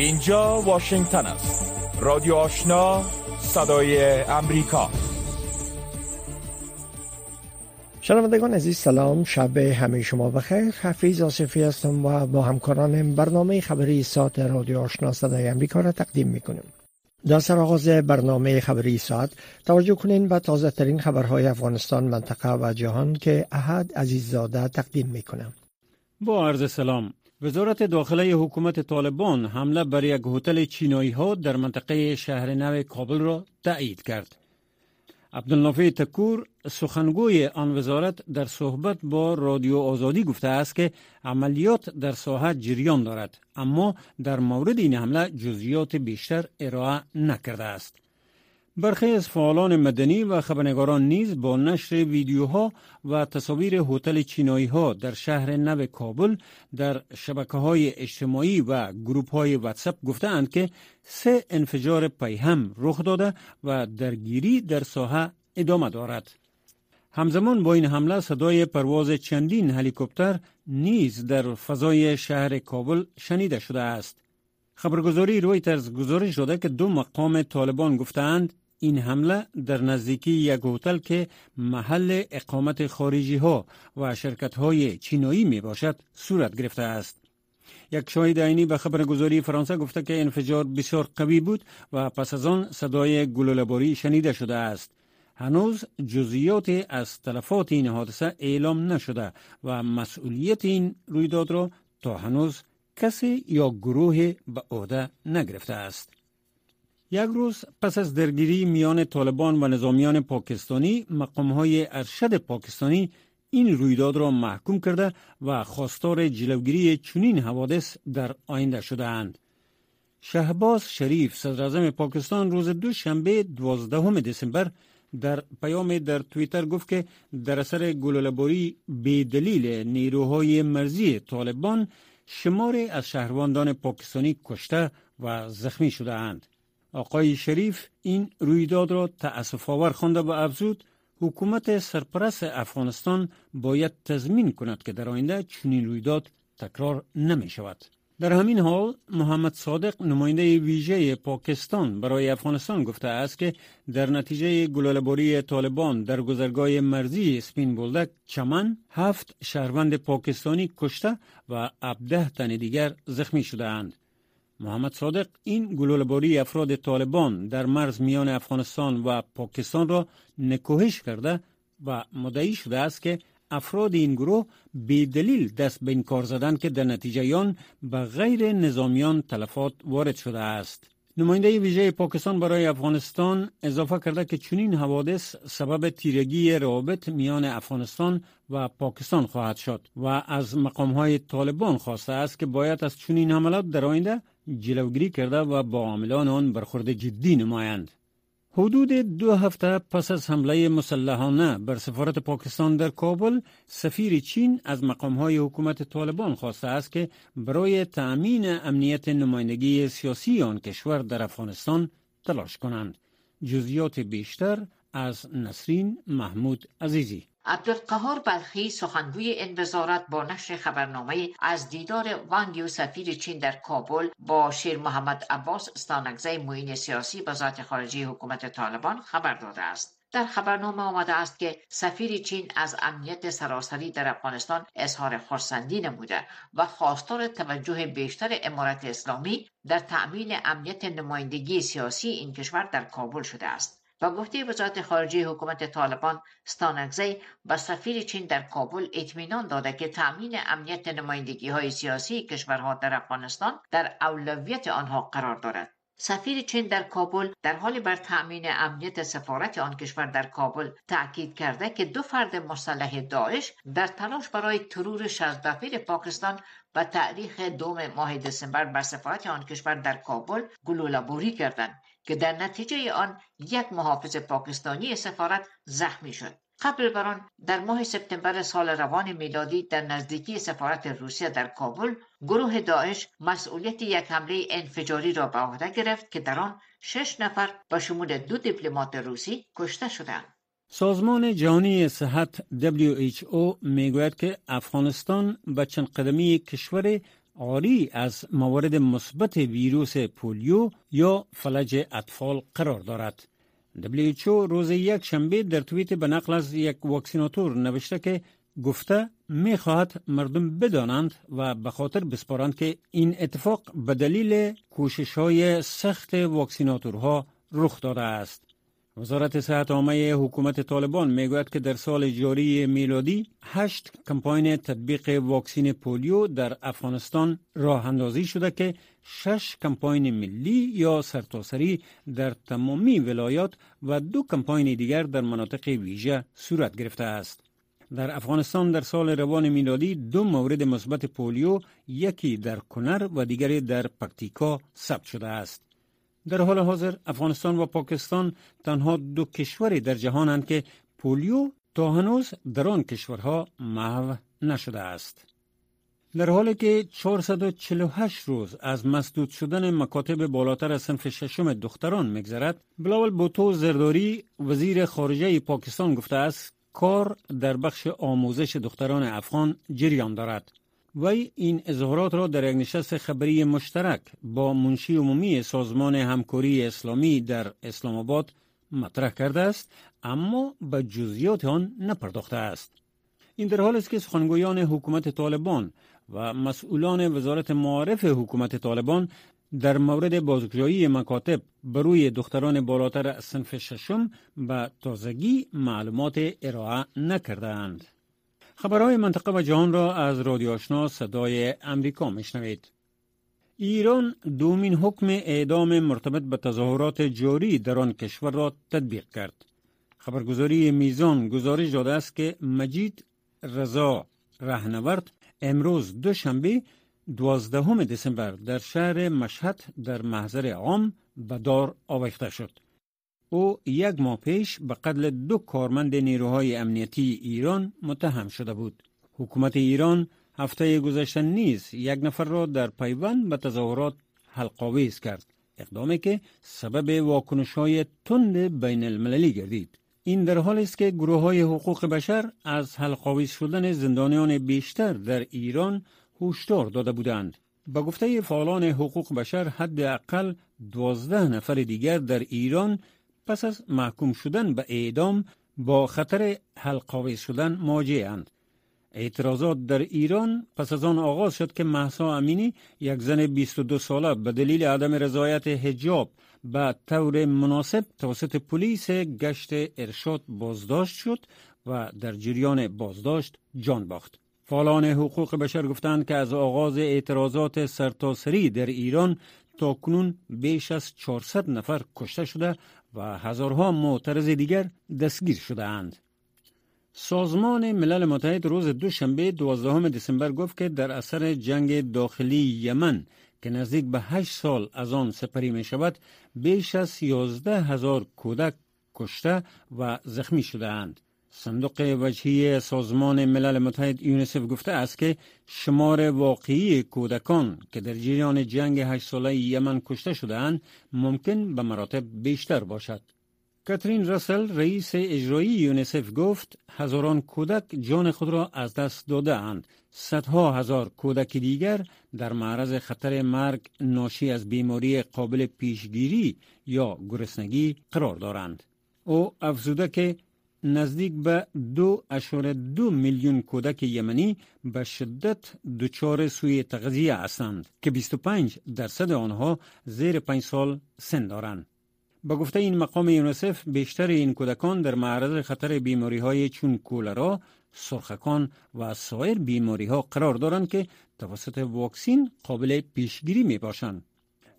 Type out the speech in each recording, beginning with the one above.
اینجا واشنگتن است. رادیو آشنا صدای امریکا. شنوندگان عزیز سلام. شب همه شما بخیر. حفیظ آصفی هستم و با همکارانم برنامه خبری ساعت رادیو آشنا صدای امریکا را تقدیم می‌کنیم. در سرآغاز برنامه خبری ساعت توجه کنین به تازه ترین خبرهای افغانستان منطقه و جهان که احد عزیززاده تقدیم می‌کنم. با عرض سلام. وزارت داخله حکومت طالبان حمله بر یک هتل چینایی ها در منطقه شهر نو کابل را تایید کرد. عبدالنافع تکور سخنگوی آن وزارت در صحبت با رادیو آزادی گفته است که عملیات در ساحت جریان دارد اما در مورد این حمله جزئیات بیشتر ارائه نکرده است. برخی از فعالان مدنی و خبرنگاران نیز با نشر ویدیوها و تصاویر هتل چینایی ها در شهر نو کابل در شبکه های اجتماعی و گروپ های واتساپ گفتند که سه انفجار پیهم رخ داده و درگیری در ساحه ادامه دارد. همزمان با این حمله صدای پرواز چندین هلیکوپتر نیز در فضای شهر کابل شنیده شده است. خبرگزاری رویترز گزارش داده که دو مقام طالبان گفتند این حمله در نزدیکی یک هتل که محل اقامت خارجی ها و شرکت های چینایی می باشد صورت گرفته است. یک شاهد عینی به خبرگزاری فرانسه گفته که انفجار بسیار قوی بود و پس از آن صدای گلوله‌باری شنیده شده است. هنوز جزئیات از تلفات این حادثه اعلام نشده و مسئولیت این رویداد را تا هنوز کسی یا گروه به عهده نگرفته است. یک روز پس از درگیری میان طالبان و نظامیان پاکستانی های ارشد پاکستانی این رویداد را محکوم کرده و خواستار جلوگیری چنین حوادث در آینده شده اند. شهباز شریف صدر پاکستان روز دوشنبه 12 دسامبر در پیام در توییتر گفت که در اثر گلوله‌باری به دلیل نیروهای مرزی طالبان شماری از شهروندان پاکستانی کشته و زخمی شده اند. آقای شریف این رویداد را تأسف آور خوانده و افزود حکومت سرپرست افغانستان باید تضمین کند که در آینده چنین رویداد تکرار نمی شود. در همین حال محمد صادق نماینده ویژه پاکستان برای افغانستان گفته است که در نتیجه گلوله‌باری طالبان در گذرگاه مرزی سپین بولدک چمن هفت شهروند پاکستانی کشته و ابده تن دیگر زخمی شده اند. محمد صادق این گلوله‌باری افراد طالبان در مرز میان افغانستان و پاکستان را نکوهش کرده و مدعی شده است که افراد این گروه به دلیل دست به این کار زدن که در نتیجه آن به غیر نظامیان تلفات وارد شده است. نماینده ویژه پاکستان برای افغانستان اضافه کرده که چنین حوادث سبب تیرگی روابط میان افغانستان و پاکستان خواهد شد و از مقامهای طالبان خواسته است که باید از چنین حملات در آینده جلوگیری کرده و با عاملان آن برخورد جدی نمایند. حدود دو هفته پس از حمله مسلحانه بر سفارت پاکستان در کابل سفیر چین از مقامهای حکومت طالبان خواسته است که برای تأمین امنیت نمایندگی سیاسی آن کشور در افغانستان تلاش کنند جزیات بیشتر از نسرین محمود عزیزی عبدالقهار بلخی سخنگوی این وزارت با نشر خبرنامه از دیدار وانگ سفیر چین در کابل با شیر محمد عباس استانگزه معین سیاسی وزارت خارجه حکومت طالبان خبر داده است. در خبرنامه آمده است که سفیر چین از امنیت سراسری در افغانستان اظهار خرسندی نموده و خواستار توجه بیشتر امارت اسلامی در تأمین امنیت نمایندگی سیاسی این کشور در کابل شده است. و گفته وزارت خارجه حکومت طالبان ستانکزی و سفیر چین در کابل اطمینان داده که تأمین امنیت نمایندگی های سیاسی کشورها در افغانستان در اولویت آنها قرار دارد. سفیر چین در کابل در حال بر تأمین امنیت سفارت آن کشور در کابل تأکید کرده که دو فرد مسلح داعش در تلاش برای ترور شزدفیر پاکستان و تاریخ دوم ماه دسامبر بر سفارت آن کشور در کابل گلوله‌باری کردند که در نتیجه آن یک محافظ پاکستانی سفارت زخمی شد. قبل بر آن در ماه سپتامبر سال روان میلادی در نزدیکی سفارت روسیه در کابل گروه داعش مسئولیت یک حمله انفجاری را به عهده گرفت که در آن شش نفر به شمول دو دیپلمات روسی کشته شدند. سازمان جهانی صحت WHO می‌گوید که افغانستان به چند قدمی کشور عاری از موارد مثبت ویروس پولیو یا فلج اطفال قرار دارد. WHO روز یک شنبه در توییت به نقل از یک واکسیناتور نوشته که گفته می خواهد مردم بدانند و به خاطر بسپارند که این اتفاق به دلیل کوشش های سخت واکسیناتورها رخ داده است. وزارت صحت عامه حکومت طالبان می‌گوید که در سال جاری میلادی هشت کمپاین تطبیق واکسین پولیو در افغانستان راه اندازی شده که شش کمپاین ملی یا سرتاسری در تمامی ولایات و دو کمپاین دیگر در مناطق ویژه صورت گرفته است. در افغانستان در سال روان میلادی دو مورد مثبت پولیو یکی در کنر و دیگری در پکتیکا ثبت شده است. در حال حاضر افغانستان و پاکستان تنها دو کشوری در جهانند که پولیو تا هنوز در آن کشورها محو نشده است. در حالی که 448 روز از مسدود شدن مکاتب بالاتر از صنف ششم دختران میگذرد بلاول بوتو زرداری وزیر خارجه پاکستان گفته است کار در بخش آموزش دختران افغان جریان دارد وی این اظهارات را در یک نشست خبری مشترک با منشی عمومی سازمان همکاری اسلامی در اسلام آباد مطرح کرده است اما به جزئیات آن نپرداخته است این در حال است که سخنگویان حکومت طالبان و مسئولان وزارت معارف حکومت طالبان در مورد بازگشایی مکاتب بروی دختران بالاتر صنف ششم به تازگی معلومات ارائه نکردند. خبرهای منطقه و جهان را از رادیو آشنا صدای امریکا میشنوید. ایران دومین حکم اعدام مرتبط به تظاهرات جاری در آن کشور را تطبیق کرد. خبرگزاری میزان گزارش داده است که مجید رضا رهنورد امروز دوشنبه دوازدهم دسامبر در شهر مشهد در محضر عام به دار آویخته شد. او یک ماه پیش به قتل دو کارمند نیروهای امنیتی ایران متهم شده بود. حکومت ایران هفته گذشته نیز یک نفر را در پیوند به تظاهرات حلقاویز کرد. اقدامی که سبب واکنش های تند بین المللی گردید. این در حال است که گروه های حقوق بشر از حلقاویز شدن زندانیان بیشتر در ایران هشدار داده بودند. به گفته فعالان حقوق بشر حداقل دوازده نفر دیگر در ایران پس از محکوم شدن به اعدام با خطر حلقاوی شدن اند. اعتراضات در ایران پس از آن آغاز شد که محسا امینی یک زن 22 ساله به دلیل عدم رضایت حجاب به طور مناسب توسط پلیس گشت ارشاد بازداشت شد و در جریان بازداشت جان باخت. فعالان حقوق بشر گفتند که از آغاز اعتراضات سرتاسری در ایران تا کنون بیش از 400 نفر کشته شده و هزارها معترض دیگر دستگیر شده اند. سازمان ملل متحد روز دوشنبه 12 دسامبر گفت که در اثر جنگ داخلی یمن که نزدیک به 8 سال از آن سپری می شود بیش از 11 هزار کودک کشته و زخمی شده اند. صندوق وجهی سازمان ملل متحد یونیسف گفته است که شمار واقعی کودکان که در جریان جنگ هشت ساله یمن کشته شدهاند ممکن به مراتب بیشتر باشد. کاترین راسل رئیس اجرایی یونیسف گفت هزاران کودک جان خود را از دست داده اند. صدها هزار کودک دیگر در معرض خطر مرگ ناشی از بیماری قابل پیشگیری یا گرسنگی قرار دارند. او افزوده که نزدیک به دو اشاره دو میلیون کودک یمنی به شدت دچار سوی تغذیه هستند که 25 درصد آنها زیر 5 سال سن دارند. با گفته این مقام یونسف بیشتر این کودکان در معرض خطر بیماری های چون کولرا، سرخکان و سایر بیماری ها قرار دارند که توسط واکسین قابل پیشگیری می باشند.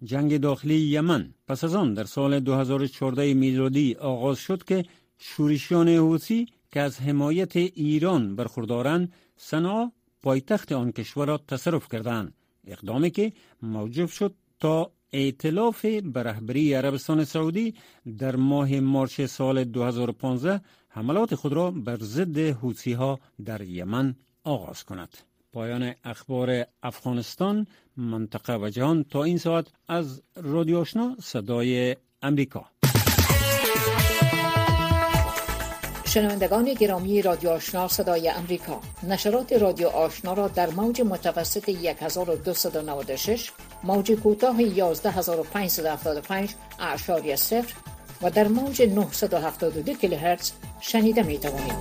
جنگ داخلی یمن پس از آن در سال 2014 میلادی آغاز شد که شورشیان حوثی که از حمایت ایران برخوردارند سنا پایتخت آن کشور را تصرف کردند. اقدامی که موجب شد تا ائتلاف به رهبری عربستان سعودی در ماه مارچ سال 2015 حملات خود را بر ضد حوثی ها در یمن آغاز کند. پایان اخبار افغانستان منطقه و جهان تا این ساعت از رادیو آشنا صدای امریکا. شنوندگان گرامی رادیو آشنا صدای امریکا نشرات رادیو آشنا را در موج متوسط 1296 موج کوتاه 11575 اعشاری صفر و در موج 972 کیلوهرتز شنیده می توانید.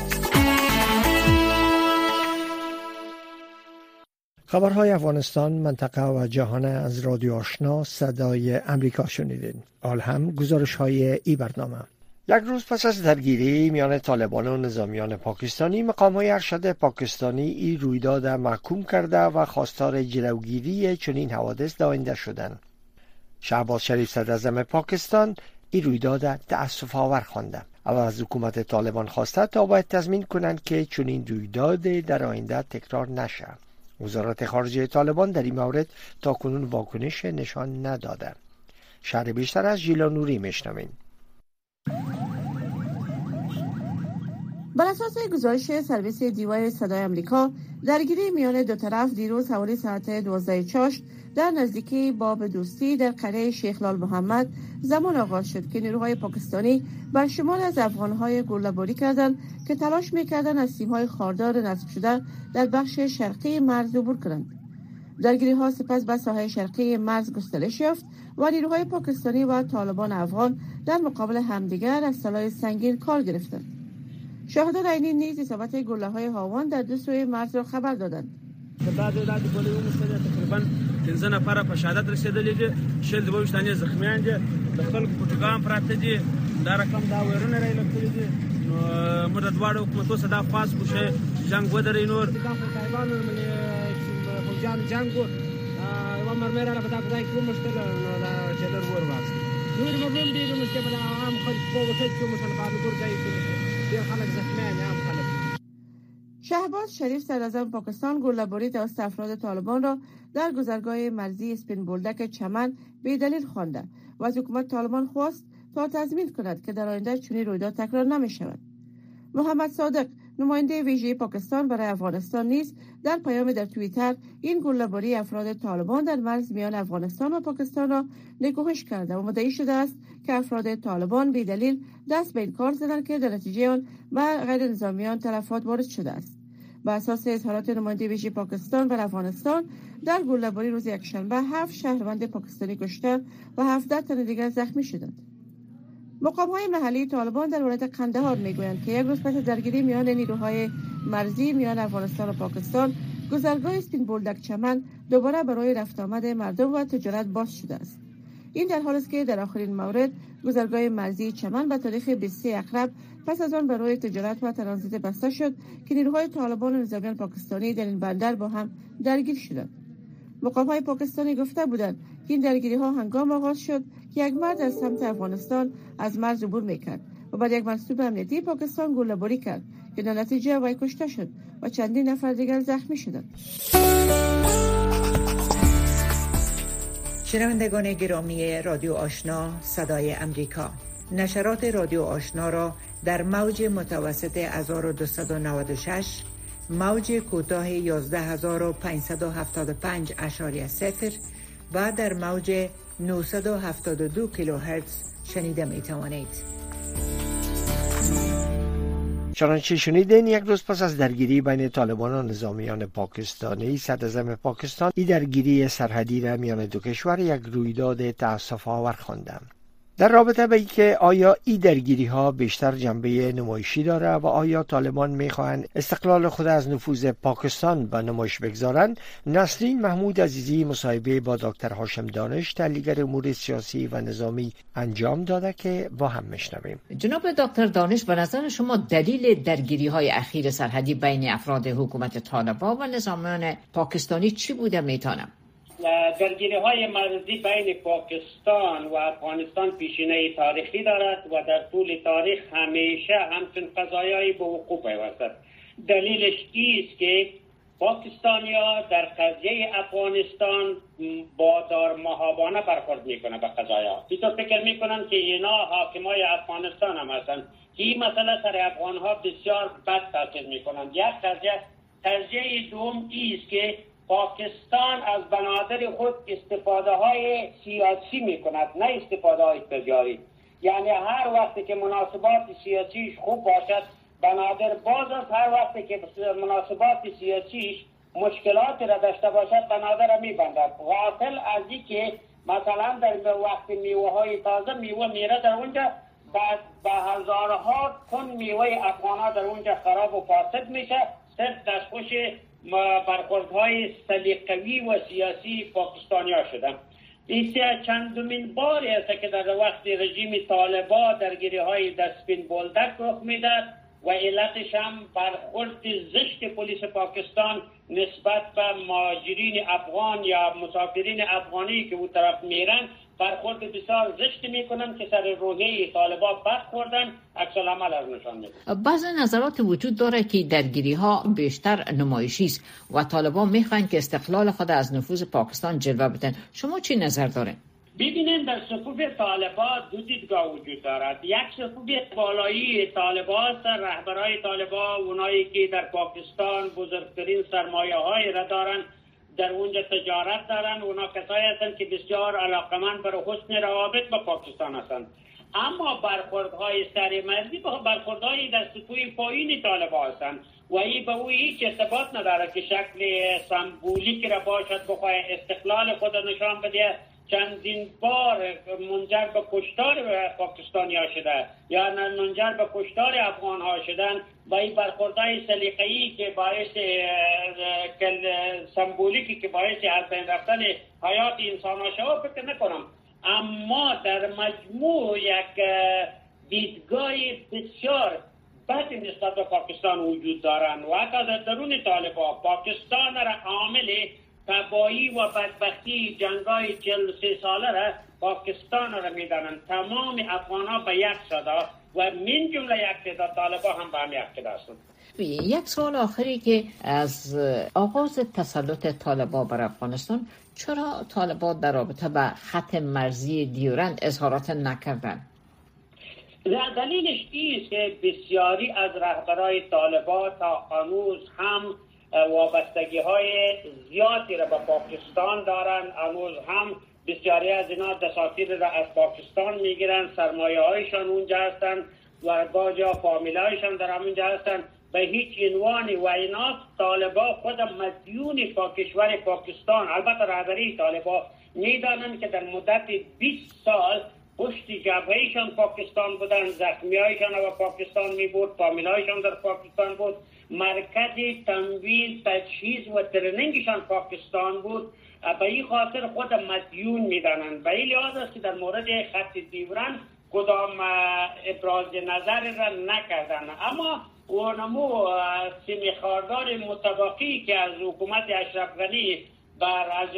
خبرهای افغانستان منطقه و جهان از رادیو آشنا صدای امریکا شنیدین. آل هم گزارش های ای برنامه. یک روز پس از درگیری میان طالبان و نظامیان پاکستانی مقام های ارشد پاکستانی ای رویداد محکوم کرده و خواستار جلوگیری چنین حوادث داینده شدند. شعباز شریف صدر پاکستان این رویداد تأسف آور خوانده او از حکومت طالبان خواسته تا باید تضمین کنند که چنین رویداد در آینده تکرار نشه. وزارت خارجه طالبان در این مورد تا کنون واکنش نشان نداده. شهر بیشتر از ژیلا نوری بر اساس گزارش سرویس دیوای صدای امریکا درگیری میان دو طرف دیروز حوالی ساعت 12 چاشت در نزدیکی باب دوستی در شیخ لال محمد زمان آغاز شد که نیروهای پاکستانی بر شمال از افغانهای گلهباری کردند که تلاش می‌کردند از سیمهای خاردار نصب شده در بخش شرقی مرز عبور کنند. درگیری ها سپس به ساحل شرقی مرز گسترش یافت و نیروهای پاکستانی و طالبان افغان در مقابل همدیگر از سلاح سنگین کار گرفتند. شاهدان عینی نیز اصابت گله های هاوان در دو سوی مرز را خبر دادند. تقریبا 15 نفر په شهادت رسیدلې دي شل دوه وشتانې زخمیان دي د خلکو پټګام پراته دي دا رقم دا ويرونه راي لکړي دي نو موږ د دواړو حکومتو صدا خاص کوشه جنگ ودرې نور فوجان جنگو و مرمر را پتا پتا کوم مشکل دا چلر ور واسه نور مبلم دي مشکل عام خلک په وخت کې مشکل ګورګای ډیر خلک زخمیان عام خلک شهباز شریف سرازم پاکستان گلهباری توسط افراد طالبان را در گذرگاه مرزی اسپین بولدک چمن به دلیل خوانده و از حکومت طالبان خواست تا تضمین کند که در آینده چنین رویداد تکرار نمی شود محمد صادق نماینده ویژه پاکستان برای افغانستان نیز در پیام در توییتر این گلهباری افراد طالبان در مرز میان افغانستان و پاکستان را نکوهش کرده و مدعی شده است که افراد طالبان به دلیل دست به این کار زدند که در نتیجه آن و غیر نظامیان تلفات وارد شده است. بر اساس اظهارات نماینده ویژه پاکستان و افغانستان در گلهباری روز یکشنبه هفت شهروند پاکستانی کشته و هفده تن دیگر زخمی شدند. مقام های محلی طالبان در ولایت قندهار می‌گویند که یک روز پس درگیری میان نیروهای مرزی میان افغانستان و پاکستان گذرگاه اسپین بولدک چمن دوباره برای رفت آمد مردم و تجارت باز شده است. این در حال است که در آخرین مورد گذرگاه مرزی چمن به تاریخ 23 اقرب پس از آن برای تجارت و ترانزیت بسته شد که نیروهای طالبان و نظامیان پاکستانی در این بندر با هم درگیر شدند. مقام های پاکستانی گفته بودند که این درگیری ها هنگام آغاز شد که یک مرد از سمت افغانستان از مرز عبور می‌کرد و بعد یک منصوب امنیتی پاکستان گلهباری کرد که در نتیجه وی کشته شد و چندین نفر دیگر زخمی شدند. شنوندگان گرامی رادیو آشنا صدای امریکا. نشرات رادیو آشنا را در موج متوسط 1296 موج کوتاه 11575 اشاری صفر و در موج 972 کیلوهرتز شنیده می توانید. چنانچه شنیدین یک روز پس از درگیری بین طالبان و نظامیان پاکستانی صدر پاکستان این درگیری سرحدی را میان دو کشور یک رویداد تاسف آور خواندند در رابطه به اینکه آیا این درگیری ها بیشتر جنبه نمایشی داره و آیا طالبان می‌خواهند استقلال خود از نفوذ پاکستان به نمایش بگذارند نسرین محمود عزیزی مصاحبه با دکتر هاشم دانش تحلیلگر امور سیاسی و نظامی انجام داده که با هم میشنویم. جناب دکتر دانش به نظر شما دلیل درگیری های اخیر سرحدی بین افراد حکومت طالبان و نظامیان پاکستانی چی بوده می‌تونم درگیری های مرزی بین پاکستان و افغانستان پیشینه تاریخی دارد و در طول تاریخ همیشه همچون قضایایی به وقوع پیوستد. دلیلش است که پاکستانیا در قضیه افغانستان با دار مهابانه برخورد می‌کنه به قضایا. تو فکر می‌کنن که اینا حاکمای افغانستان هم هستن این مسئله سر افغان ها بسیار بد تاثیر می‌کنند. یک قضیه قضیه دوم است که پاکستان از بنادر خود استفاده های سیاسی می کند نه استفاده های تجاری. یعنی هر وقتی که مناسبات سیاسیش خوب باشد بنادر باز از هر وقتی که مناسبات سیاسیش مشکلات را داشته باشد بنادر را میبندد. غافل از که مثلا در وقت میوه های تازه میوه میره در اونجا بعد به هزارها تن میوه افغان در اونجا خراب و فاسد میشه صرف دستخوش برخوردهای سلیقوی و سیاسی پاکستانی ها شدن این چندمین باری است که در وقت رژیم طالبا درگیری های دستبین بولدک رخ می‌داد و علتش هم برخورد زشت پلیس پاکستان نسبت به ماجرین افغان یا مسافرین افغانی که او طرف میرن برخورد بسیار زشت می‌کنن که سر روحیه طالبا بد خوردن عکس عمل از نشان میدن بعض نظرات وجود داره که درگیری ها بیشتر نمایشی است و طالبا می‌خوان که استقلال خود از نفوذ پاکستان جلوه بدن. شما چی نظر داره ببینید در صفوف طالبا دو دیدگاه وجود دارد. یک صفوف بالایی طالبا است رهبرای طالبا اونایی که در پاکستان بزرگترین سرمایه های را دارند. در اونجا تجارت دارن اونا کسایی هستند که بسیار علاقمند بر حسن روابط با پاکستان هستند اما برخوردهای سر مرزی با برخوردهای در سطوح پایین طالب هستند و این به او هیچ ارتباط نداره که شکل سمبولیک را باشد بخواه استقلال خود نشان بده. چندین بار منجر به کشتار پاکستانی ها شده یا منجر به کشتار افغان ها شدن و این برخوردهای سلیقه‌ای که باعث سمبولیکی که باعث از بین رفتن حیات انسان ها شد فکر نکنم. اما در مجموع یک دیدگاه بسیار بد نسبت به پاکستان وجود دارند و حتی در درون طالبا پاکستان را عامل تبایی و بدبختی جنگای چل سه ساله را پاکستان را می‌دانند تمام افغان ها به یک صدا و من جمله یک صدا طالبا هم به هم یک هستند یک سوال آخری که از آغاز تسلط طالبا بر افغانستان چرا طالبا در رابطه به خط مرزی دیورند اظهارات نکردن؟ دلیلش است که بسیاری از رهبرای طالبا تا هنوز هم وابستگی های زیادی را به پاکستان دارند هنوز هم بسیاری از اینا دساتیر را از پاکستان می‌گیرن. سرمایه هایشان اونجا هستند و باجا فامیل هایشان در همونجا هستند به هیچ عنوانی و اینا طالبا خود مدیون کشور پاکستان البته رهبری طالبا می‌دانند که در مدت 20 سال پشت جبههشان پاکستان بودن زخمی هایشان و پاکستان می بود در پاکستان بود. مرکز تنویل تجهیز و ترنینگشان پاکستان بود. به این خاطر خود مدیون می‌دانند. به این لحاظ است که در مورد خط دیوران کدام ابراز نظر را نکردن اما اونمو سیمی خاردار متباقی که از حکومت اشرف غنی بر از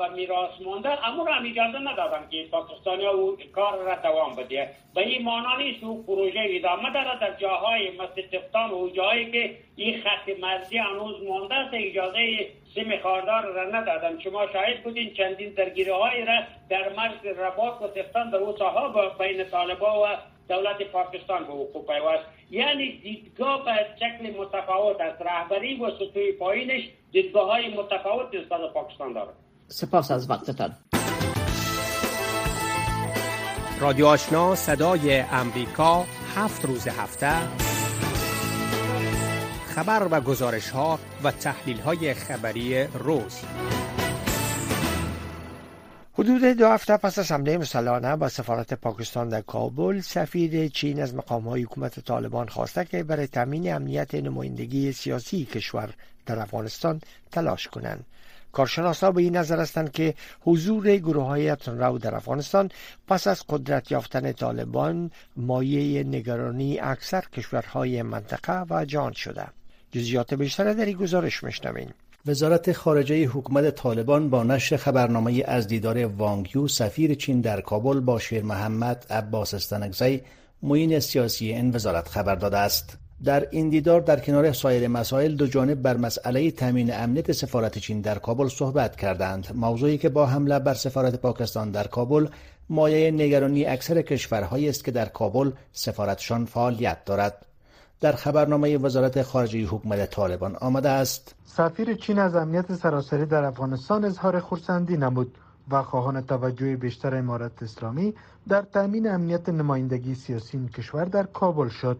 و میراث مونده اما را هم اجازه ندادن که پاکستانی او کار را دوام بده. به این معنا نیست او پروژه ادامه داره در جاهای مثل تفتان و جاهایی که این خط مرزی هنوز مانده است اجازه سیم خاردار را ندادن. شما شاهد بودین چندین درگیری های را در مرز رباط و تفتان در او ساها بین طالبا و دولت پاکستان به وقوع پیوست. یعنی دیدگاه به شکل متفاوت است. رهبری و سطوح پایینش دیدگاه های متفاوت نسبت به پاکستان دارد. سپاس از وقتتان. رادیو آشنا صدای امریکا هفت روز هفته. خبر و گزارش ها و تحلیل های خبری روز. حدود دو هفته پس از حمله مسلحانه با سفارت پاکستان در کابل سفیر چین از مقام های حکومت طالبان خواسته که برای تامین امنیت نمایندگی سیاسی کشور در افغانستان تلاش کنند. کارشناسا به این نظر هستند که حضور گروه های رو در افغانستان پس از قدرت یافتن طالبان مایه نگرانی اکثر کشورهای منطقه و جان شده. جزیات بیشتر در این گزارش مشنویم وزارت خارجه حکومت طالبان با نشر خبرنامه از دیدار وانگیو سفیر چین در کابل با شیر محمد عباس استانگزی معین سیاسی این وزارت خبر داده است. در این دیدار در کنار سایر مسائل دو جانب بر مسئله تامین امنیت سفارت چین در کابل صحبت کردند. موضوعی که با حمله بر سفارت پاکستان در کابل مایه نگرانی اکثر کشورهایی است که در کابل سفارتشان فعالیت دارد. در خبرنامه وزارت خارجه حکومت طالبان آمده است. سفیر چین از امنیت سراسری در افغانستان اظهار خورسندی نمود و خواهان توجه بیشتر امارت اسلامی در تأمین امنیت نمایندگی سیاسی این کشور در کابل شد.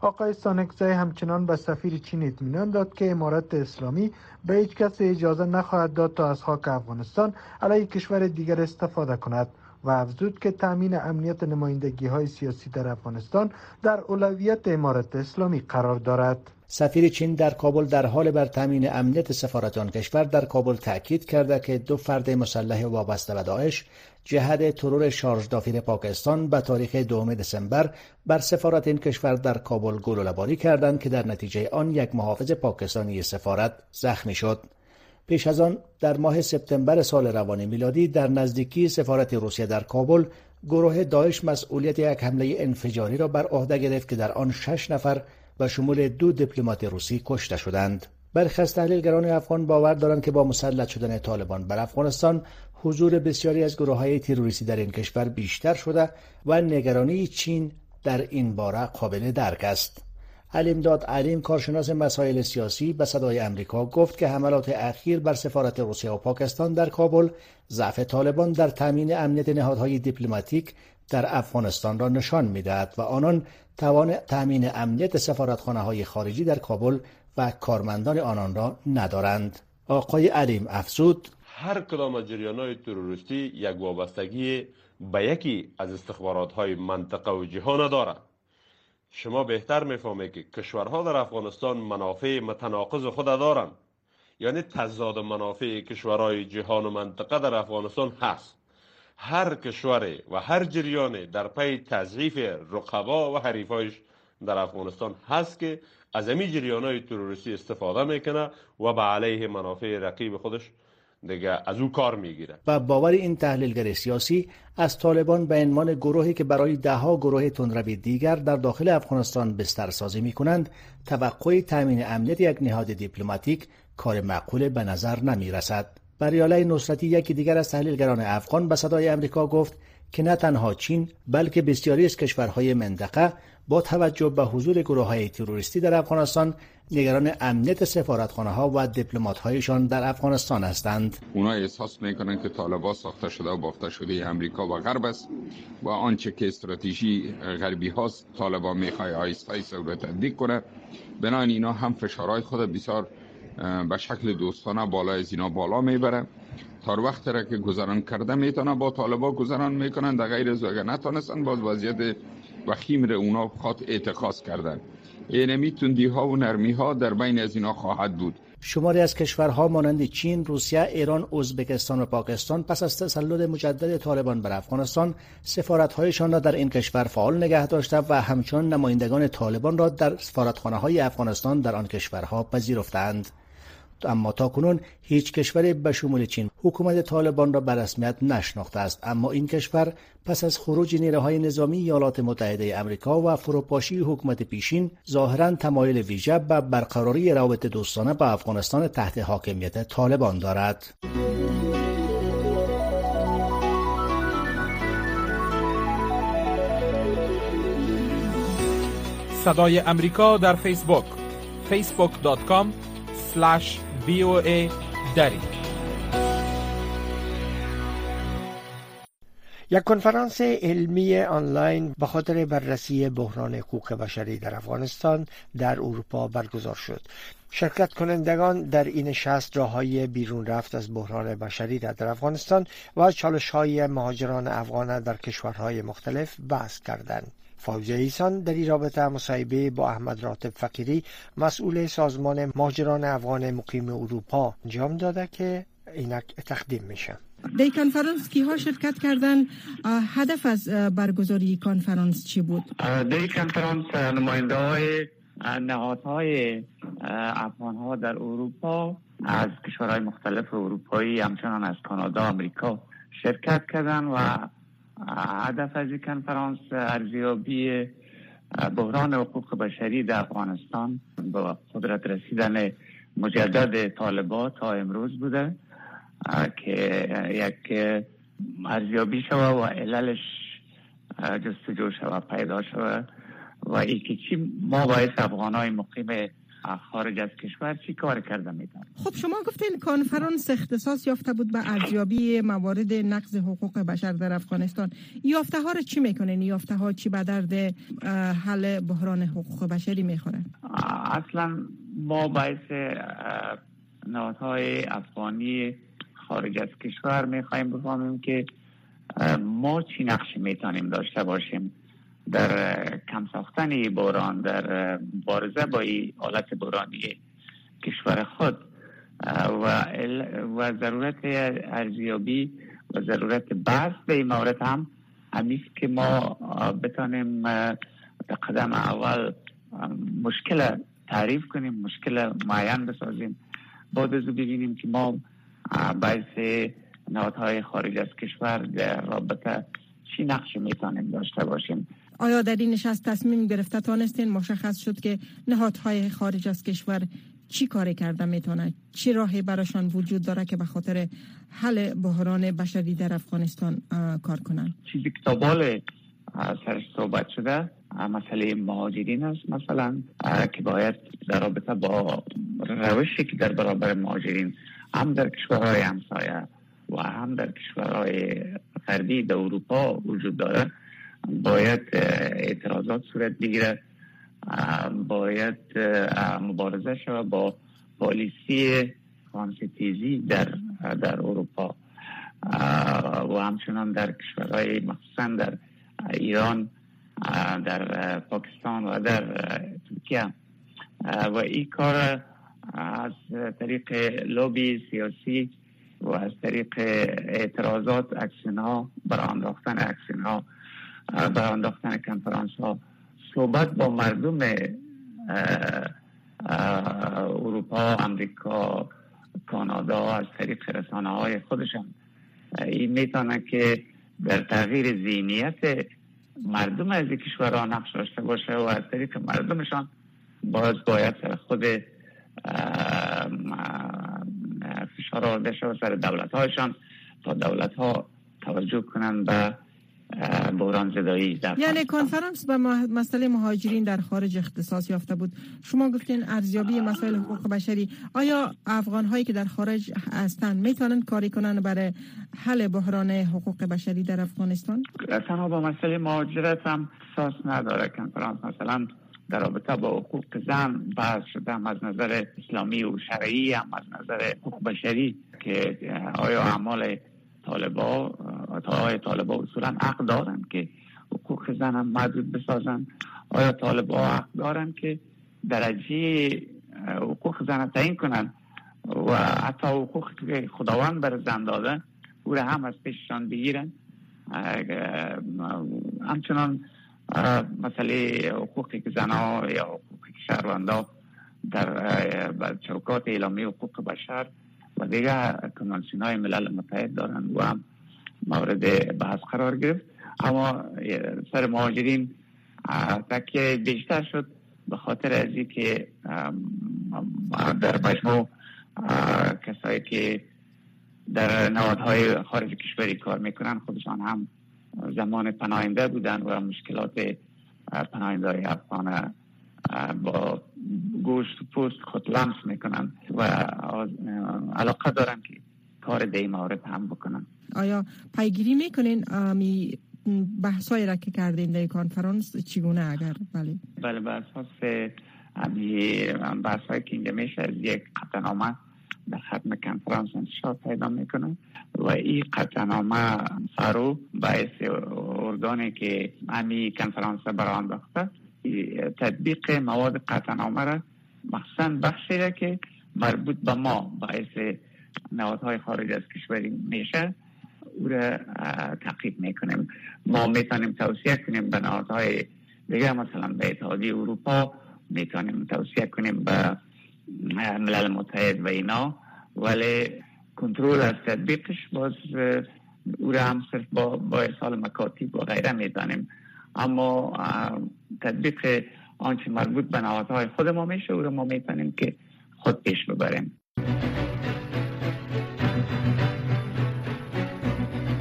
آقای سانکزای همچنان به سفیر چین اطمینان داد که امارت اسلامی به هیچ کس اجازه نخواهد داد تا از خاک افغانستان علیه کشور دیگر استفاده کند. و افزود که تامین امنیت نمایندگی های سیاسی در افغانستان در اولویت امارت اسلامی قرار دارد. سفیر چین در کابل در حال بر تامین امنیت سفارت آن کشور در کابل تاکید کرده که دو فرد مسلح وابسته به داعش جهت ترور شارژ دافیر پاکستان به تاریخ دوم دسامبر بر سفارت این کشور در کابل گلوله‌باری کردند که در نتیجه آن یک محافظ پاکستانی سفارت زخمی شد. پیش از آن در ماه سپتامبر سال روان میلادی در نزدیکی سفارت روسیه در کابل گروه داعش مسئولیت یک حمله انفجاری را بر عهده گرفت که در آن شش نفر و شمول دو دیپلمات روسی کشته شدند. برخی از تحلیلگران افغان باور دارند که با مسلط شدن طالبان بر افغانستان حضور بسیاری از گروه های تروریستی در این کشور بیشتر شده و نگرانی چین در این باره قابل درک است. داد علیم کارشناس مسائل سیاسی به صدای امریکا گفت که حملات اخیر بر سفارت روسیه و پاکستان در کابل ضعف طالبان در تامین امنیت نهادهای دیپلماتیک در افغانستان را نشان می‌دهد و آنان توان تامین امنیت سفارتخانه های خارجی در کابل و کارمندان آنان را ندارند. آقای علیم افزود هر کدام از جریان های تروریستی یک وابستگی به یکی از استخبارات های منطقه و جهان دارد. شما بهتر می‌فهمید که کشورها در افغانستان منافع متناقض خود دارند. یعنی تضاد منافع کشورهای جهان و منطقه در افغانستان هست. هر کشور و هر جریان در پی تضعیف رقبا و حریفایش در افغانستان هست که از امی جریان های تروریستی استفاده می‌کنه و به علیه منافع رقیب خودش دیگه از او کار می‌گیره و باور این تحلیلگر سیاسی از طالبان به عنوان گروهی که برای دهها گروه تندروی دیگر در داخل افغانستان بسترسازی می کنند توقع تامین امنیت یک نهاد دیپلماتیک کار معقول به نظر نمی رسد. بریاله نصرتی یکی دیگر از تحلیلگران افغان به صدای امریکا گفت که نه تنها چین بلکه بسیاری از کشورهای منطقه با توجه به حضور گروه های تروریستی در افغانستان نگران امنیت سفارتخانه ها و دیپلمات هایشان در افغانستان هستند. اونا احساس می‌کنند که طالبان ساخته شده و بافته شده امریکا و غرب است و آنچه که استراتژی غربی هاست طالبان می‌خوای آیست آیست رو تطبیق کنه بنابراین اینا هم فشارهای خود بسیار به شکل دوستانه بالا از اینا بالا می‌بره تا وقت را که گذران کرده می‌تونه با طالبا گذران می‌کنن در غیر از اگر نتانستن باز وضعیت وخیم را اونا خاط اعتقاص کردن اینمی تندی ها و نرمی ها در بین از اینا خواهد بود شماری از کشورها مانند چین، روسیه، ایران، ازبکستان و پاکستان پس از تسلط مجدد طالبان بر افغانستان سفارتهایشان را در این کشور فعال نگه داشته و همچنان نمایندگان طالبان را در سفارتخانه های افغانستان در آن کشورها پذیرفتند. اما تا کنون هیچ کشوری به شمول چین حکومت طالبان را به رسمیت نشناخته است. اما این کشور پس از خروج نیروهای نظامی ایالات متحده امریکا و فروپاشی حکومت پیشین ظاهرا تمایل ویژه به برقراری روابط دوستانه با افغانستان تحت حاکمیت طالبان دارد. صدای امریکا در فیسبوک facebook.com VOA یک کنفرانس علمی آنلاین به خاطر بررسی بحران حقوق بشری در افغانستان در اروپا برگزار شد. شرکت کنندگان در این شست راههای بیرون رفت از بحران بشری در افغانستان و چالش های مهاجران افغان در کشورهای مختلف بحث کردند. فوزی ایسان در این رابطه مصاحبه با احمد راتب فقیری مسئول سازمان مهاجران افغان مقیم اروپا انجام داده که اینک تقدیم میشه. در کنفرانس کی ها شرکت کردن هدف از برگزاری کنفرانس چی بود؟ در کنفرانس نماینده های نهادهای افغان ها در اروپا از کشورهای مختلف اروپایی همچنان از کانادا امریکا شرکت کردن و هدف از این کنفرانس ارزیابی بحران حقوق بشری در افغانستان با قدرت رسیدن مجدد طالبات تا امروز بوده که یک ارزیابی شوه و عللش جستجو شوه پیدا شوه و ای که چی ما باید مقیم خارج از کشور چی کار کرده می‌تونه خب شما گفتین کنفرانس اختصاص یافته بود به ارزیابی موارد نقض حقوق بشر در افغانستان. یافته ها رو چی می‌کنین؟ یافته ها چی به درد حل بحران حقوق بشری می‌خوره؟ اصلا ما باعث نهادهای افغانی خارج از کشور می‌خوایم بفهمیم که ما چی نقش می‌تونیم داشته باشیم. در کم ساختن بوران در بارزه با حالت بورانی کشور خود. و, و ضرورت ارزیابی و ضرورت بحث به این مورد هم همیست که ما بتانیم قدم اول مشکل تعریف کنیم مشکل معین بسازیم. بعد از ببینیم که ما باعث نهادهای خارج از کشور در رابطه چی نقش می‌تونیم داشته باشیم. آیا در این نشست تصمیم گرفته تانستین مشخص شد که نهادهای خارج از کشور چی کاری کرده می‌تونه چی راهی براشان وجود داره که به خاطر حل بحران بشری در افغانستان کار کنن چیزی که تا سرش صحبت شده مسئله مهاجرین است مثلا که باید در رابطه با روشی که در برابر مهاجرین هم در کشورهای همسایه و هم در کشورهای غربی در اروپا وجود داره باید اعتراضات صورت بگیره باید مبارزه شود با پالیسی تیزی در در اروپا. و همچنان در کشورهای مخصوصا در ایران در پاکستان و در ترکیه. و این کار از طریق لوبی سیاسی و از طریق اعتراضات اکسین ها برای انداختن اکسین ها برای انداختن کنفرانس ها. صحبت با مردم اروپا امریکا کانادا از طریق رسانه های خودشان. این می‌تونه که در تغییر ذهنیت مردم از کشورها نقش داشته باشه و از طریق مردمشان باز باید سر خود فشار آورده شود سر دولت هایشان تا دولت ها توجه کنند به بحران زدایی یعنی کنفرانس به مسئله مهاجرین در خارج اختصاص یافته بود. شما گفتین ارزیابی مسائل حقوق بشری. آیا افغان هایی که در خارج هستند می‌تونن کاری کنند برای حل بحران حقوق بشری در افغانستان؟ تنها با مسئله مهاجرت هم احساس نداره کنفرانس. مثلا در رابطه با حقوق زن بحث شده هم از نظر اسلامی و شرعی هم از نظر حقوق بشری که آیا اعمال طالبا های طالبا اصولا حق دارن که حقوق زن هم محدود بسازن. آیا طالبا حق دارن که درجه حقوق زن تعیین کنن؟ و حتی حقوق که خداوند بر زن داده او را هم از پیششان بگیرن. همچنان مسئله حقوقی که زنها یا حقوقی که شهروندا در چوکات اعلامی حقوق بشر و دیگه کنوانسیون های ملل متحد دارند و هم مورد بحث قرار گرفت. اما سر مهاجرین تکیه بیشتر شد به خاطر ازی که در مجموع کسایی که در نوادهای خارج کشوری کار می‌کنن خودشان هم زمان پناهنده بودن و مشکلات پناهنده های افغان با گوشت و پوست خود لمس می‌کنن و علاقه دارن که کار دی مورد هم بکنن. آیا پیگیری می‌کنین؟ می بحثایی را که کردین در کانفرانس چگونه اگر؟ بله. بله بر اساس بحث که اینجا میشه از یک قطعنامه در ختم کنفرانس انتشار پیدا می‌کنن و این قطعنامه فرو باعث ارگانی که همی کنفرانس بران داخته تطبیق مواد قطعنامه را مخصوصا بخشی که مربوط به ما باعث نهادهای خارج از کشوری میشه او را تعقیب می‌کنیم. ما می‌تونیم توصیه کنیم به نهادهای دیگه مثلا به اتحادی اروپا می‌تونیم توصیه کنیم به ملل متحد و اینا ولی کنترل از تطبیقش باز او را هم صرف با, با ارسال مکاتب و غیره می‌دانیم. اما تطبیق آنچه مربوط به نهادهای خود ما میشه او را ما می‌تونیم که خود پیش ببریم.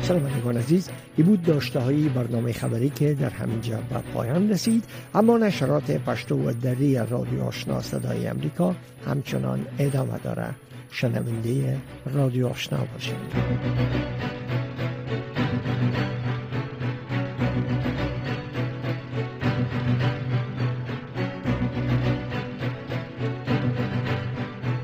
شنوندگان عزیز. ای بود داشته های برنامه خبری که در همینجا به پایان رسید. اما نشرات پشتو و دری رادیو آشنا صدای امریکا همچنان ادامه داره. شنونده رادیو آشنا باشید.